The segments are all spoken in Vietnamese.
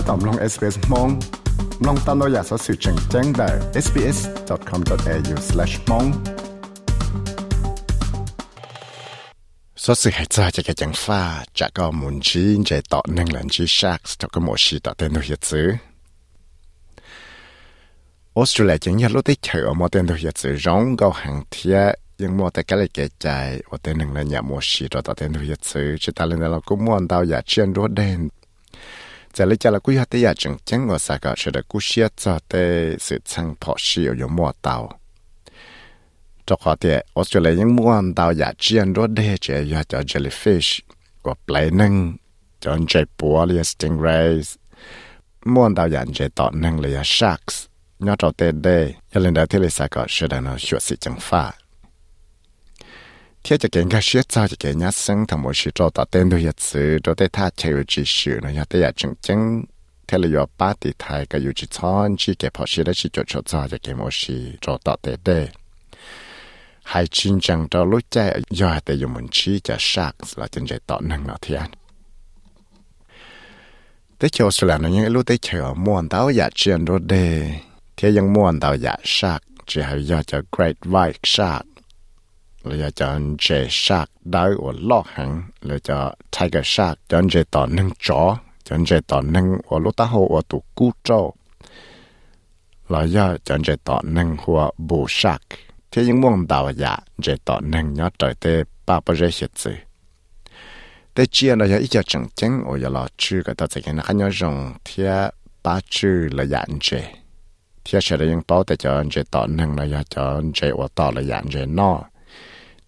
ถ้าตอมลง SBS มองลองตามเราอยากสอสื่อแจ้งแจ้งได้ sbs.com.au/mong สอสื่อให้ใจจะแก่จังฟ้าจะก็มุนจีนจะต่อหนึ่งหลังจีชักจะก็หมดชีต่อเต้นตัวเหตุซื้อออสเตรเลียจังยัดรถได้เฉยมาเต้นตัวเหตุซื้อร้องก็ห่างเทียยังมัวแต่ก็เลยเกใจว่าเต้นหนึ่งแล้วอย่าหมดชีต่อเต้นตัวเหตุซื้อจะตาเลยเราก็มัวดาวอย่าเชียนรถเด่น จะเลยจะละกุยหัตยาจังจังว่าสากาเดกุเชียจาเตสืบชังพอชิอยมัวตาวจอกอเตออสเตรเลียยังมัวเตาวยาเชียนรถเดเจอยากจะเจลิฟิชกับาปลายนึงจนเจปัวเลียสติงเรสม่วนตาวยากใจต่อนึงเลียชาร์กส์ยอดจอเตเดยันเนดาเทเลสากาเสดานอชวสิจังฟ้า 贴着人家学早就人家生，他们是做到点都一次，做得他才有知识，人家得要正经。thế là do ba tỷ thai cái yêu chỉ chọn chỉ cái họ sẽ là chỉ cho cho cho cái một chỉ cho tạo tế tế hai chín chẳng cho lúc chạy do hai tế dùng chỉ cho sạc là chân chạy tạo năng nó thiên tế chiều sửa là nó những lúc tế chiều muôn tao giả chuyện đồ đề thế nhưng muôn tao giả sạc chỉ hay do cho great white shark. หรือจะเจชักได้อวลอกหังหรือจะไทเกอร์ชักจนเจต่อหนึ่งจอจนเจต่อหนึ่งอวลุตาโฮอวตุกู้โจหรือจะจนเจต่อหนึ่งหัวบูชักที่ยังม่วงดาวยาเจต่อหนึ่งยอดต่อยเตป้าปะเรเสียจือแต่เจียเราจะอีจะจังจังโอยเราชื่อก็ต่อจากนั้นขันยองเทียป้าชื่อระยะเจเทียเฉลยยังเป้าแต่จนเจต่อหนึ่งเราจะจนเจอวต่อระยะเจนอ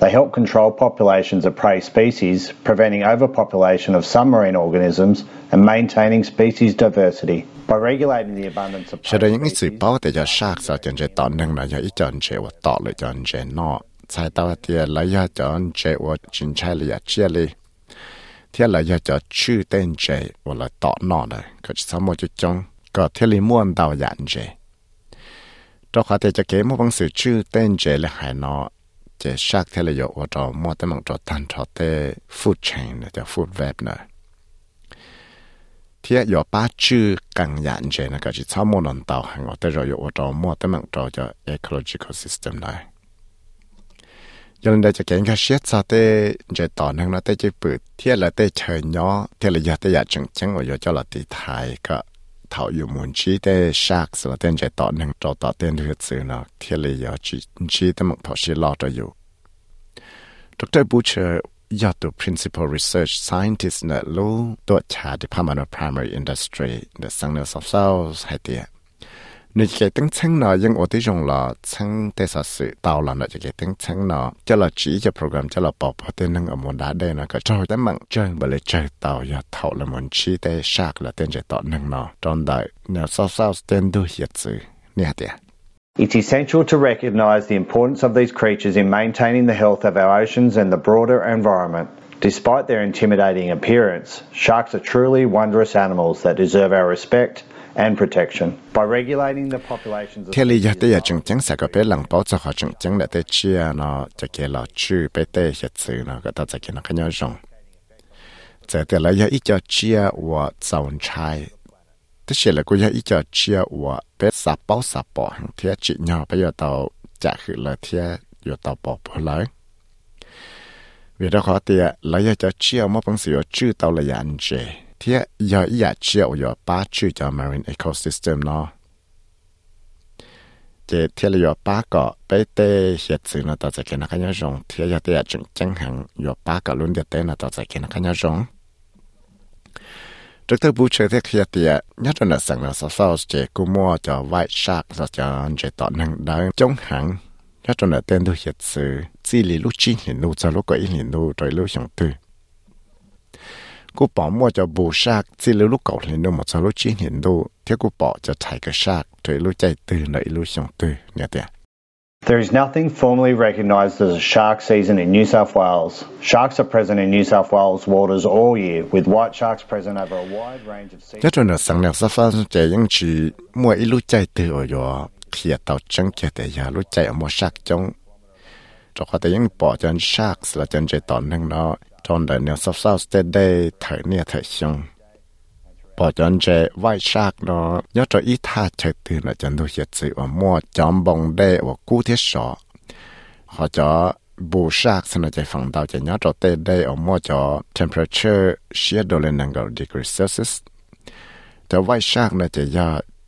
They help control populations of prey species, preventing overpopulation of some marine organisms and maintaining species diversity. By regulating the abundance of Sẽ prey đây những sự species, bảo để cho shark sao chân chế tọt năng là do ít chọn chế và tọt lại chọn chế nọ sai tao thì lấy do chọn chế và chính trái là chia li thì là do cho chữ tên chế và là tọt nọ này có chỉ samo cho trong có thế li muôn đào dạn chế cho khá thì cho kế một bằng sự chữ tên chế là hải nọ chế shark thế là do ở đó mua tới bằng cho tan cho tế food chain là cho food web nữa thì có ba chữ càng dạn chế là có chỉ sau một lần tàu hàng ở tới rồi ở đó mua tới bằng cho cho ecological system này cho nên đây cho cái cái xét sao tế chế tỏ năng nó tế chế bự thì là tế chơi nhỏ thì là giờ tế giờ chừng chừng ở cho là tế thái cái thảo yêu muốn chỉ tế sharks là tên chế tỏ năng cho tỏ tên được sự nó thì là giờ chỉ chỉ tế một thảo sĩ lo cho yêu Dr. Butcher ยอดตัว principal research scientist นะรู้ตัวชา Department of Primary Industry ในสังเนสอบเศร้าให้เตียในเกตั้งชั้งเนาะยัง อดที่จงละชั้งเตสสื่อเตาละเนาะจะเกตั้งชั้งเนาะจะละจีจะโปรแกรมจะละปอบพอเต้นนึงอมวนดาได้นะก็จอยแต่มังเจิ It's essential to recognise the importance of these creatures in maintaining the health of our oceans and the broader environment. Despite their intimidating appearance, sharks are truly wondrous animals that deserve our respect and protection. By regulating the populations of Kelly chang lang pao chung chang chia la chu na te la ya chia wa chai. She la ya chia wa pe sa pao sa pao hang chi la pao lai. Vì đó khó tiệt, lấy cho chia một bằng sự chữ tàu là dạng chế thì giờ ý chia ở ba chữ cho marine ecosystem nó chế thì là giờ ba cái bé tê hiện sự nó tạo ra cái nó cái nhau rong thì giờ thì chẳng chẳng hạn giờ ba cái luôn địa nó tạo ra cái nó cái nhau rong bút Butcher thì khi tiệt nhất là sang là sao sao chế cú mua cho white shark cho cho chế tạo năng đáng chống hẳn nhất là tên tôi hiện sự chỉ lý lúc chín hiện lúc cho lúc có ít hiện lúc rồi lúc xong tư cú bỏ mua cho bù sạc chỉ lý lúc cầu hiện lúc một cho lúc chín hiện lúc thế cú bỏ cho thay cái sạc rồi lúc chạy tư lại lúc xong tư nhớ tiền There is nothing formally recognised as a shark season in New South Wales. Sharks are present in New South Wales waters all year, with white sharks present over a wide range of sea. Nhất là sáng nào sắp phát chạy những chỉ mua ít lúc chạy từ ở đó khi tàu chân kia để giờ lúc chạy ở mua shark trong cho họ tới những bỏ chân sharks là chân chạy tòn nâng nó trong đời nếu sắp sau sẽ đây thời nia thời xong bỏ chân chạy white shark nó nhớ cho ít tha chạy từ là chân tôi hiện sự ở mua chọn bông đây ở cú thiết sọ họ cho bù shark sẽ là chạy phòng tàu chạy nhớ cho tê đây ở mua cho temperature shear độ lên năng degree Celsius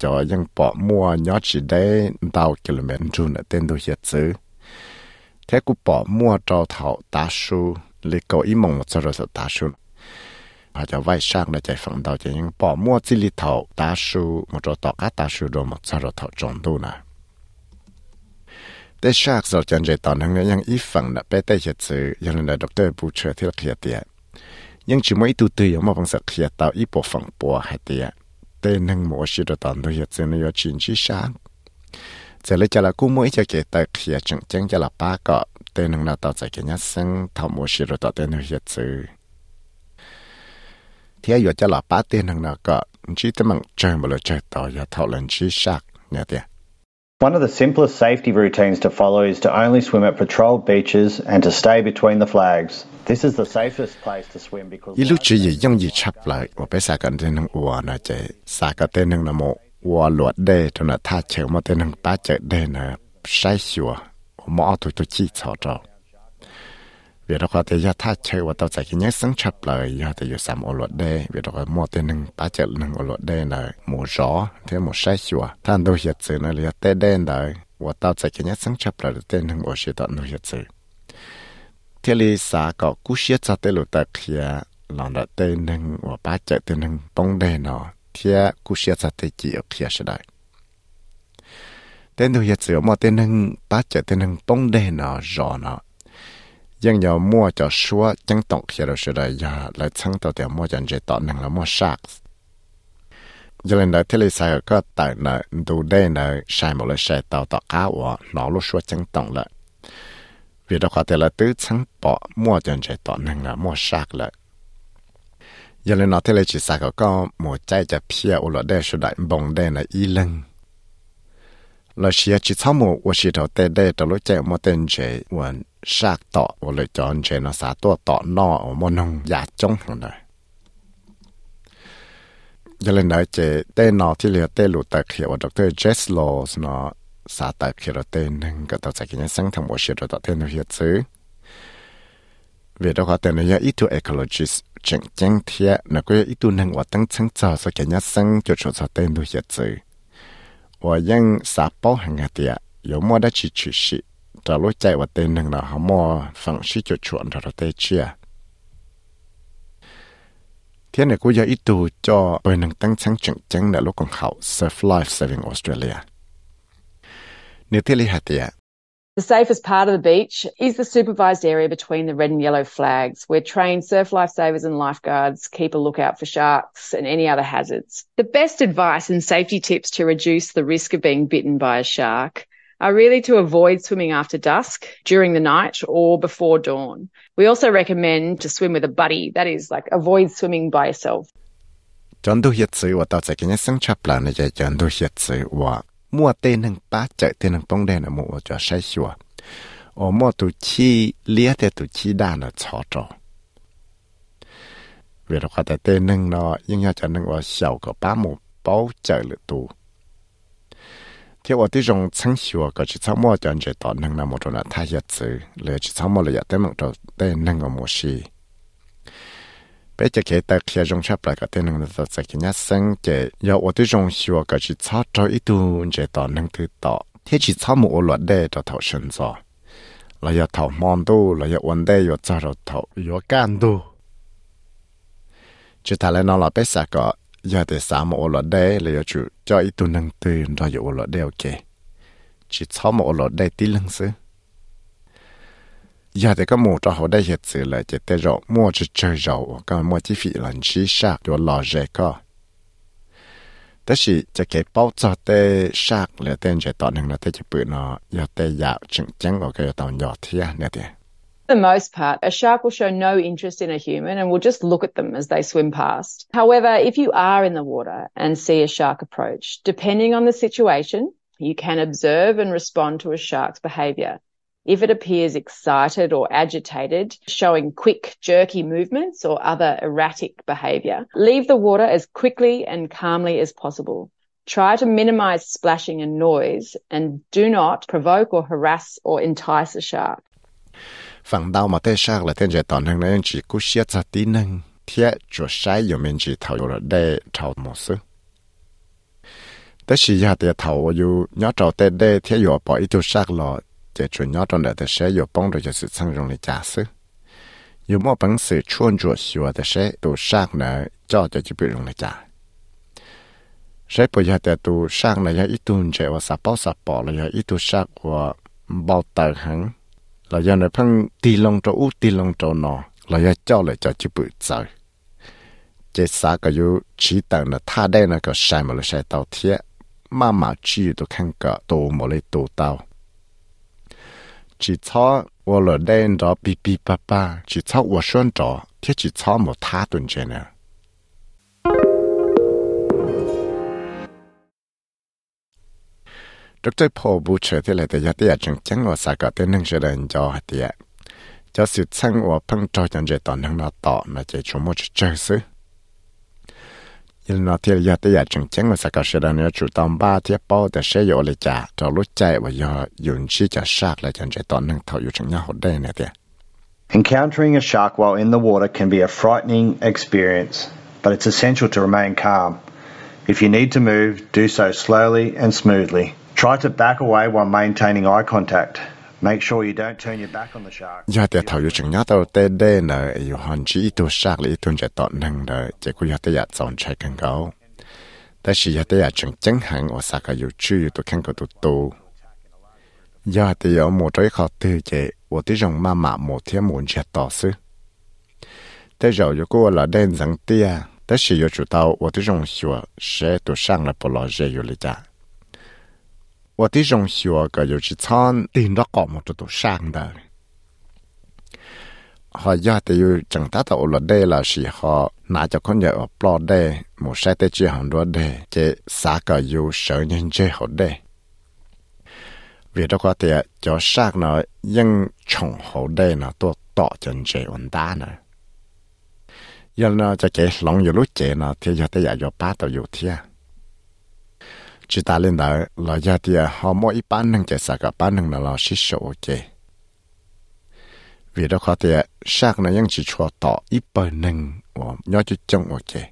cho white bỏ mua nhớ chỉ đấy tàu km trung là tên tôi hiện sự thế cũng bỏ mua cho thảo tá su lý cầu ý mong số rồi tá su họ cho vay sang là chạy phẳng đầu chạy những bỏ mua chỉ lý thảo tá su một chỗ tỏ cá tá su rồi một số rồi thảo tròn nè để sang rồi chân chạy tòn hàng những ý phẳng là bé tay hiện sự yang là doctor bu chơi thì thiết kia tiệt nhưng chỉ mỗi tu tư yang mà bằng sắc kia tao ý bộ phẳng bộ tiệt tên năng mổ sĩ đồ tòn tôi hiện giờ nó chín chí sáng giờ lấy cho là cú mũi cho kể tờ khía chẳng chẳng cho là ba cọ tên năng nào tao chạy cái nhát sang thảo mổ sĩ đồ tòn tên nó hiện giờ thế giờ cho là ba tên năng nào cọ chỉ tới mặn chơi mà lo chơi tao giờ thảo lần chí sáng nhà tiền One of the simplest safety routines to follow is to only swim at patrolled beaches and to stay between the flags. This is the safest place to swim because 一路只也用一插来，我被啥个真能我那这啥个真能那么。我落地就那他求么的能把这地呢筛选，我么奥图都记操着。vì đó có thể giờ ta chơi và tao chạy cái nhớ sống chấp lời giờ thì giờ sắm ở luật đây vì đó có mua tiền nâng ba chợ nâng ở luật đây là mua gió thế mua sai xua than đâu hiện sự này là tê đen đời và tao chạy cái nhớ sống chấp lời tên nâng ở sự tận đâu hiện sự thế li xã có cú xia cha tê lô tạc khía lòng đã và ba chạy tê nâng bông đề nó thế cú xia cha chỉ ở khía sẽ tên tôi hiện sửa mà tên nâng ba chạy tên nâng bông đề nó rõ nó dân nhờ mua cho xua chẳng tổng khía đồ sửa đại giờ lại chẳng mua chẳng dễ tỏ nâng là mua sạc. Giờ lên thế lý sai có tại nợ đủ đề nợ, sai một lời sai tao tỏ cá của nó, lúc xua chẳng tổng lại เวียดขวาแต่ละตื้อชั้งปอมั่วจนใจต่อหนึ่งละมั่วชักละยันเลยนอเทเลจิสากก็หมดใจจะเพียอุลได้ชุดได้บงได้ในอีลังเราเชียจิตหมูว่าชีเถาเตได้ตลุเจมเต็นเจวันชักต่อว่าเลจอนเจนสาตัวต่อนออมนงอยากจงหังเลยยันเลยนอเจเต้นอที่เหลือเต้หลุตะเขียวดรเจสโลสนอ สาตาคิรเตนึงก็ต่อจากนี้สังทางวชิรตเตนเฮียซื้อเวลาเขาเตนยาอีตัวเอคโลจิสเจงเจงเทียนักก็อีตัวนึงว่าตั้งชั้งจอสักนี้สังจุดชดสเตนเฮียซื้อว่ายังสาปอหังเตียยมัวได้ชิชิชิจะรู้ใจว่าเตนหนึ่งเราหามอฝังชิจุดชวนเราเตเชียเทียนเนี่ยกูยาอีตัวจอเป็นหนึ่งตั้งชั้งเจงเจงเนี่ยลูกของเขา Surf Life Saving Australia The safest part of the beach is the supervised area between the red and yellow flags, where trained surf lifesavers and lifeguards keep a lookout for sharks and any other hazards. The best advice and safety tips to reduce the risk of being bitten by a shark are really to avoid swimming after dusk, during the night, or before dawn. We also recommend to swim with a buddy, that is, like avoid swimming by yourself. มั่วเต้นหนึ่งป้าเจอเต้นหนึ่งต้องเดนหมู่จะใช้ชัวโอมั่วตุชีเลี้ยแต่ตุชีด้านชอจอเวลาแต่เต้นหนึ่งเนาะยังอยากจะนึงว่าเสี่ยวกับป้าหมู่เป้าเจอหรือตูเที่ยวที่จงชั้งชัวก็จะชั่วโมงจนจะต่อหนึ่งนะหมดนะถ้าอยากซื้อเลยจะชั่วโมงเลยอยากเต้นหนึ่งเต้นหนึ่งก็หมดชี bây giờ cái tại khi dùng chấp lại cái tên năng là sẽ cái nhát sinh cái giờ ở đây dùng xua cái chỉ操cho ít tu cái tao năng thứ tao thế chỉ操một luật đề cho thầu sinh ra là giờ thầu mòn tu là giờ vấn đề giờ cho rồi thầu giờ can tu chỉ thà lại nó là bây giờ cái giờ để sao một luật đề là giờ chủ cho ít tu năng từ rồi giờ luật đề ok chỉ操một luật đề tí lăng xứ giờ thì có một trò họ đây hiện sự là chỉ tới rồi mua chỉ chơi rồi còn mua chi phí là chỉ sát cho lò rẻ co แต่สิจะเก็บเป้าจอเตชากเหลือเต้นจะตอนหนึ่งแล้วเตจะปืนเนาะยอเตยาวจึงจังโอเคตอนยอเทียเนี่ยเดี For the most part, a shark will show no interest in a human and will just look at them as they swim past. However, if you are in the water and see a shark approach, depending on the situation, you can observe and respond to a shark's behavior. If it appears excited or agitated, showing quick, jerky movements or other erratic behavior, leave the water as quickly and calmly as possible. Try to minimize splashing and noise and do not provoke or harass or entice a shark. phần đầu mà tê sát là tên trẻ tòn hơn nên chỉ cú xia cho tí nâng thiết chuột sai dùng mình chỉ thầu rồi đây thầu một số tới khi giờ thì thầuอยู่nhớ trâu tê đây thiếtอยู่bỏ ít chút sát lọ chỉ chuẩn nhớ trong đời thì sẽอยู่bông rồi cho sự sang rong để trả sựอยู่mỗi bằng sự chuồn chuột xua thì sẽ tu sát nữa cho cho chỉ bị rong để trả sẽ bây giờ thì tu sát này ít tuần chạy và sắp bao sắp bỏ là ít tu sát và bao tờ hắn là do nó phăng tì lông trâu út tì lông trâu nọ là do cho lại cho chữ bự trời chế xã cái yếu chỉ tặng là tha đây là cái sai mà là sai tàu thiệt mà mà chỉ tôi khăn cả tổ mà lấy tổ tàu chỉ cho 我了练着哔哔叭叭，只操我选着，贴只操没他顿着呢。 trước tới phổ bù trở thì lại tới giờ chẳng chẳng ở xa cả tên nâng sẽ đến cho hạt tiệt cho sự sang ở phăng cho chẳng dễ tỏ nâng nó tỏ mà chỉ chúng một chơi sư nhưng nó thì giờ tới giờ chẳng chẳng ở xa cả sẽ đến chủ tâm ba thiết bao để sẽ có lấy trả cho lúc chạy và giờ dùng chi trả sát lại chẳng dễ tỏ nâng thầu chẳng nhau hột đây này tiệt Encountering a shark while in the water can be a frightening experience, but it's essential to remain calm. If you need to move, do so slowly and smoothly. Try to back away while maintaining eye contact do để thầu dùng nhát tàu tê đê nở yêu hòn chỉ tu sắc lý tuân chạy tọt năng nở chỉ có do tây giặt dọn chạy càng gấu ta chỉ do tây giặt chừng chẳng hạn ở sạc ở yêu chu, yêu tu khăn của tu tu do. Tây ở một trái khó tư chế ở tây dùng ma mạ một thiên muốn chạy tọt sư tây rồi yêu cô là đen rằng tia ta chỉ yêu chủ tàu ở tây dùng sửa sẽ tu sang là bỏ lỡ dễ yu lý giải 我的上学个有去参顶着搞么这都上的。họ do thì yêu chẳng ta tàu là đây là sĩ họ nà cho con nhà ở plo đây một sai tê chia đó đây chế xã cả yêu sở nhân chế họ vì đó có thể cho xác nó chồng họ đây nó tôi tỏ chân chế ổn ta nó cho cái lòng lúc chế thì giờ tới giờ cho ba tàu chỉ ta lên đó là gia thì họ mỗi ít bán năng chạy sạc cả bán năng là lo xí số ok vì đó khó thì sạc chỉ cho tỏ ít bán năng và nhớ chỉ trông ok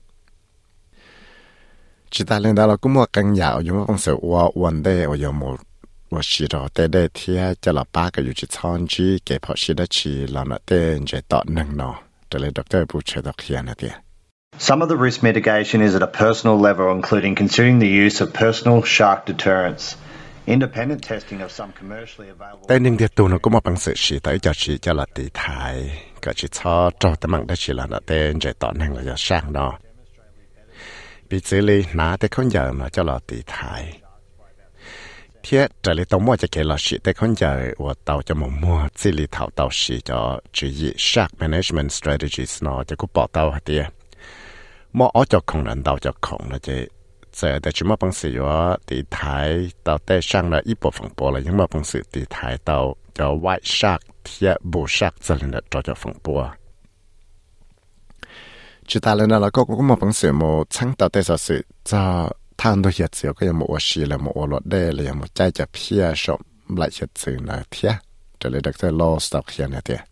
chỉ ta lên đó là cũng mua căn nhà ở những phong sự và vấn đề ở những một và chỉ đó tê đây thì cho là ba cái chỉ chọn chỉ cái họ chỉ đó chỉ là nó tên chỉ tỏ năng nó trở lại doctor bù chơi đọc hiền là tiền Some of the risk mitigation is at a personal level, including considering the use of personal shark deterrents. Independent testing of some commercially available. Tên nhưng tiệt tù nó cũng một bằng sự chỉ tới cho chỉ cho là tỷ thái, cả chỉ cho cho tấm mạng đã chỉ là nó tên chạy tọn năng là cho sang đó. Bị xử lý ná tới không giờ nó cho là tỷ thái. Thế trở lại tổng mua cho kể là sĩ tới không giờ và tàu cho một mua xử lý thảo tàu sĩ cho chỉ dụ shark management strategies nó cho cũng bỏ tàu hả tiền. มอจะของ人到就ของ了这这的全部本事我地台到带上了一部分波了，因为本事地台到叫外杀贴不杀这里的这叫风波。其他人呢，那个我们本事么，撑到带上是这摊都些子，个也没我事了，没我落得了，也没再จะเพี้ยชมหลาย些子呢贴，这里的在 lost 到些呢贴。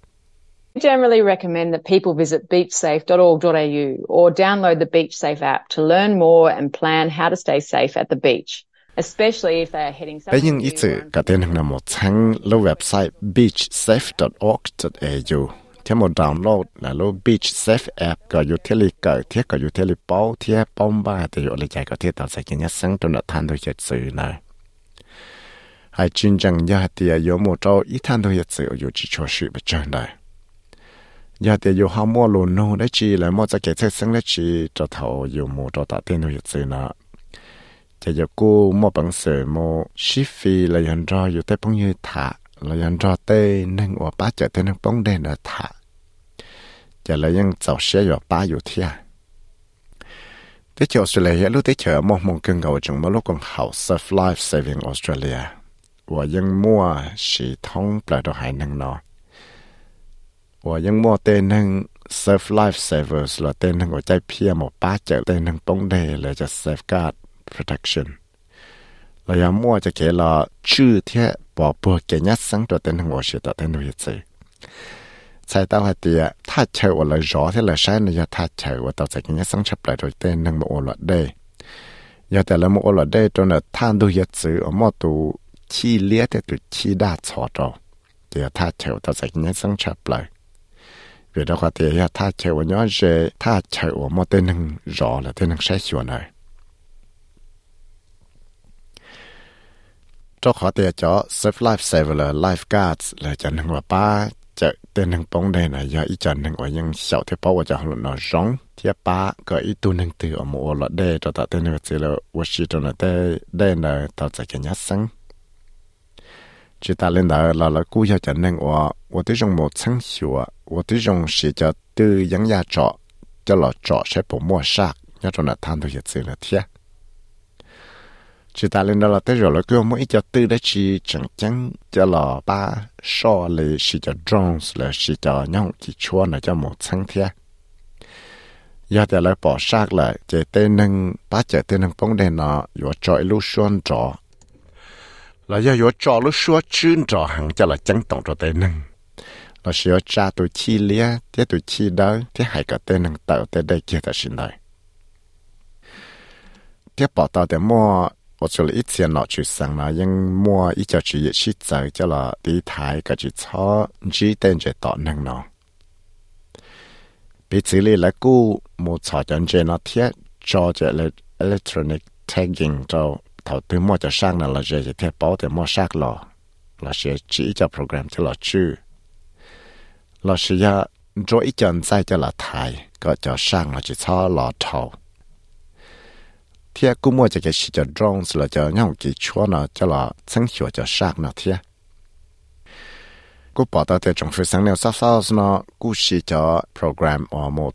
generally recommend that people visit beachsafe.org.au or download the BeachSafe app to learn more and plan how to stay safe at the beach, especially if they are heading แต่ยิ่ง somewhere อี new สื่อ or ก็เต็นทั้งนั้นหมดทั้งแล้วเว็บไซต์ beachsafe.org.au ที่หมดดาวน์โหลดแล้ว beach safe app ก็อยู่ที่ลิเกิดที่ก็อยู่ที่ลิเป้าที่ป้อมบ้าแต่อยู่อะไรใจก็ที่ต่อใส่กินยัดสังตัวทันตัวเหตุสื่อนะให้จริงจังยาเตียอยู่หมดเจ้าอีทันตัวเหตุสื่ออยู่ที่ชัวชื่อไปเจอได้ giờ thì dù họ mua lúa nô đấy chỉ là mua cho cái chất sinh đấy chỉ cho thầu dù mua cho tạ tiền thôi chứ nè จะยกูมอบังเสือโมชิฟีเลยยันรออยู่แต่ปงยืถาเลยยันรอเต้นึงว่าป้าเจอเต้นึงปงเด่นถาจะเลยยังเจ้าเสียอยู่ป้าอยู่เที่ยที่เจ้าสุเลยรู้ที่เจอมองมองกันกับจังมาลูกของเขา Surf Life Saving Australia ว่ายังมั่วสีท้องเป ล่าตัวหายนังนอว่ายังมั่วเต้นึง Surf Life Savers ละเต้นึงหัวใจเพียหมอป้าเจอเต้นึงปงเดเลยจะ Safeguard protection เรายังมั่วจะเกลอชื่อเที่ยบอกพวกเกยัดสังตัวเต้นหัวเสียตัวเต้นหัวใจใช้ตัวเตียถ้าเชื่อว่าเรารอที่เราใช้เนี่ยถ้าเชื่อว่าตัวจะกินยัดสังชับเลยตัวเต้นหนึ่งมาโอลดได้ยาแต่ละมาโอลดได้ตัวเนี่ยท่านดูยัดซื้ออมอตัวขี้เลี้ยแต่ตัวขี้ด่าชอดเดี๋ยวถ้าเชื่อตัวจะกินยัดสังชับเลยเวลาว่าเตียถ้าเชื่อว่าย้อนเจถ้าเชื่อว่ามอเต้ rồi đó qua thì ta chơi của nhớ sẽ ta chơi của một tên năng rõ là tên năng sẽ xua này cho khó thì cho safe life saver là lifeguards là chân năng là ba chơi tên năng bóng đây là do ý chân năng của những sầu thế bao giờ họ nó rong thì ba có ý tu năng từ ở một loại đề cho ta tên năng chỉ là washington cho nó đây là tạo ra cái nhát xăng chỉ ta lên đó là là cú cho chẳng nên của của tôi dùng một sáng sủa của tôi dùng sẽ cho tư dẫn ra trọ cho lọ trọ sẽ bổ mua sạc nhớ trong là than tôi hiện sự là thế chỉ ta lên đó là tới rồi là cứ mỗi cho tư đã chỉ chẳng chẳng cho lọ ba so là chỉ cho drones là chỉ cho nhau chỉ chua là cho một sáng thế giờ thì lại bỏ sạc lại chỉ tên nâng ba chỉ tên nâng bóng đèn nọ, vừa trọi lưu xuân trọ 那要要找了说真找行，叫了真懂着的呢。那是要扎都起咧，跌都起到，跌还个得能到得得接得上来。跌跑到的末，我做了一次脑去生了，因末一家趾也是走，叫了地台个就操，只等着到能了。比这里来过，莫操讲着那天，照着了 electronic tagging 到。thầu tư mua cho sang là là dễ dễ theo bảo để mua sắc lò. Là sẽ chỉ cho program cho là chư, là sẽ ya rồi ít chân sai cho là thải có cho sang là chỉ cho là thầu thiệt cũng mua cho cái chỉ cho drones là cho nhau kỳ chúa nó cho là sáng hiệu cho sắc nó thiệt cũng bảo tới trong phía sáng nào sao sao nó cũng chỉ cho program ở một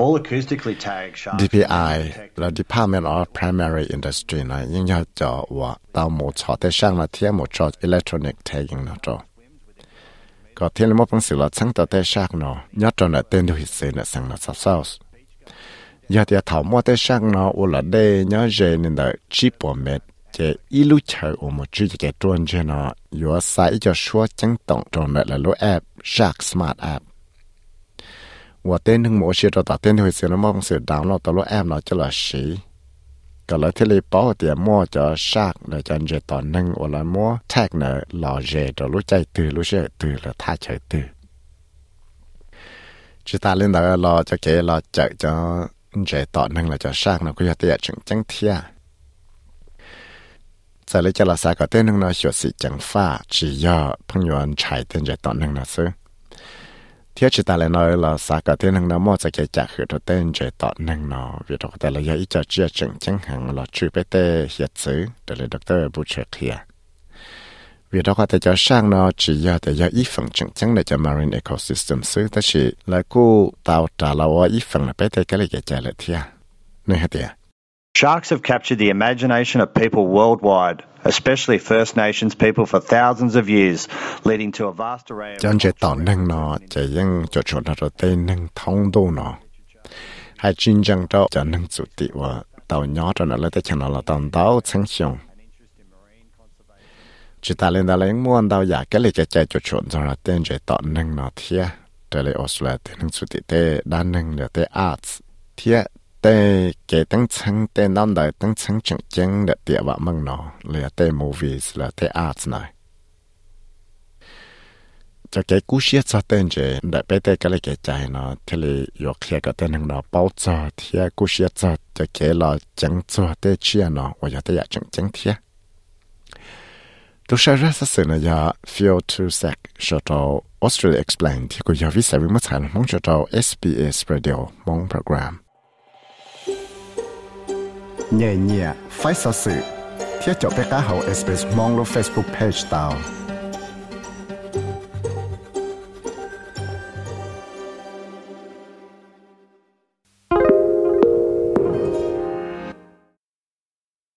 All acoustically tagged sharks DPI là Department of Primary Industry này nhưng nhớ cho và tao một cho tới sang là thiên một cho electronic tagging nó cho có thiên là một bằng sự là sáng tạo tới sang nó nhớ cho nó tên được hình sự là sang nó sắp sao giờ thì thảo mua tới sang nó u là đây nhớ về nên là chỉ bỏ mệt chế lúc chờ u một chút cái tuần cho nó yo sai cho số chẳng tổng trong lại là lô app Shark Smart app ว่าเต้นหึงหมอเชียร์ตัดเต้นหุ่ยเสือน้ำมองเสือดาวเราตัวเราแอมเราจะหล่อสีก็เลยที่เลยป้อเตียมั่วจะชากเนจันเจตอนหนึ่งวันละมั่วแทกเนหล่อเจตัวรู้ใจตื่นรู้เชื่อตื่นแล้วท่าเฉยตื่นจิตาเล่นแต่เราจะเกเราจะจะเจตอนหนึ่งเราจะชากเราก็จะเตียจังจังเทียจะเลยจะลาสาก็เต้นหนึ่งเราเสียสิจังฟ้าจีย่อพังยวนชายเต้นเจตอนหนึ่งเราซื้อ sang nó chỉ do để do ý phần chứng chứng để cho marine ecosystem xứ ta chỉ là cô tạo trả là ý phần là bé thế cái này cái trả lại thia nơi hết tiệt Sharks have captured the imagination of people worldwide, especially First Nations people for thousands of years, leading to a vast array of chân chế tỏ nâng nó chỉ những chỗ chỗ nó rồi tên nâng thông đô nó hay chính chân đó cho nâng chủ tị và tàu nhỏ cho nó lấy tới cho nó là tàu tàu sáng xong chỉ ta lên đó lên muốn đâu giả cái này chạy chạy chuột chuột rồi là tên chạy tọn nâng nó thia để lấy Australia tên nâng xuất tệ đan nâng để tệ arts thia แต่เกตั้งชั้งแต่นั่นได้ตั้งชั้งจังจังเดเดีย Sharks have captured the imagination of people worldwide, especially First Nations people for thousands of years, leading to a vast array of... Chỗ nó tê năng thông đô nó. Hai chuyên trang đó cho chủ tị và tàu nhỏ cho nó lấy tới chẳng nó là tàu đáo chẳng. Chỉ ta lên ta lên muốn đào giả cái lấy chế chế cho chỗ cho nó tên chế tạo năng nó thia. Trở lại Australia tên năng chủ tị tê đa năng là tê arts thia tê kể tăng chân tê năm đời tăng chân chẳng chăng đã tiệm vạ măng nó là tê movies là tê arts này cho cái cú xiết cho tên chế đã bé tê cái cái chạy nó thế là yo kia cái tên nó bao cho thia cú xiết cho cho cái là chẳng cho tê chia nó và giờ tê dạ ya chẳng chẳng thia tôi sẽ rất sự là giờ feel to sec cho tàu Australia explained. thì cô giáo viết sẽ viết mất hẳn, mong cho tàu SBS Radio, mong program nhẹ nhẹ phải sợ sự thiết cho bé cá hậu SBS mong lo Facebook page tao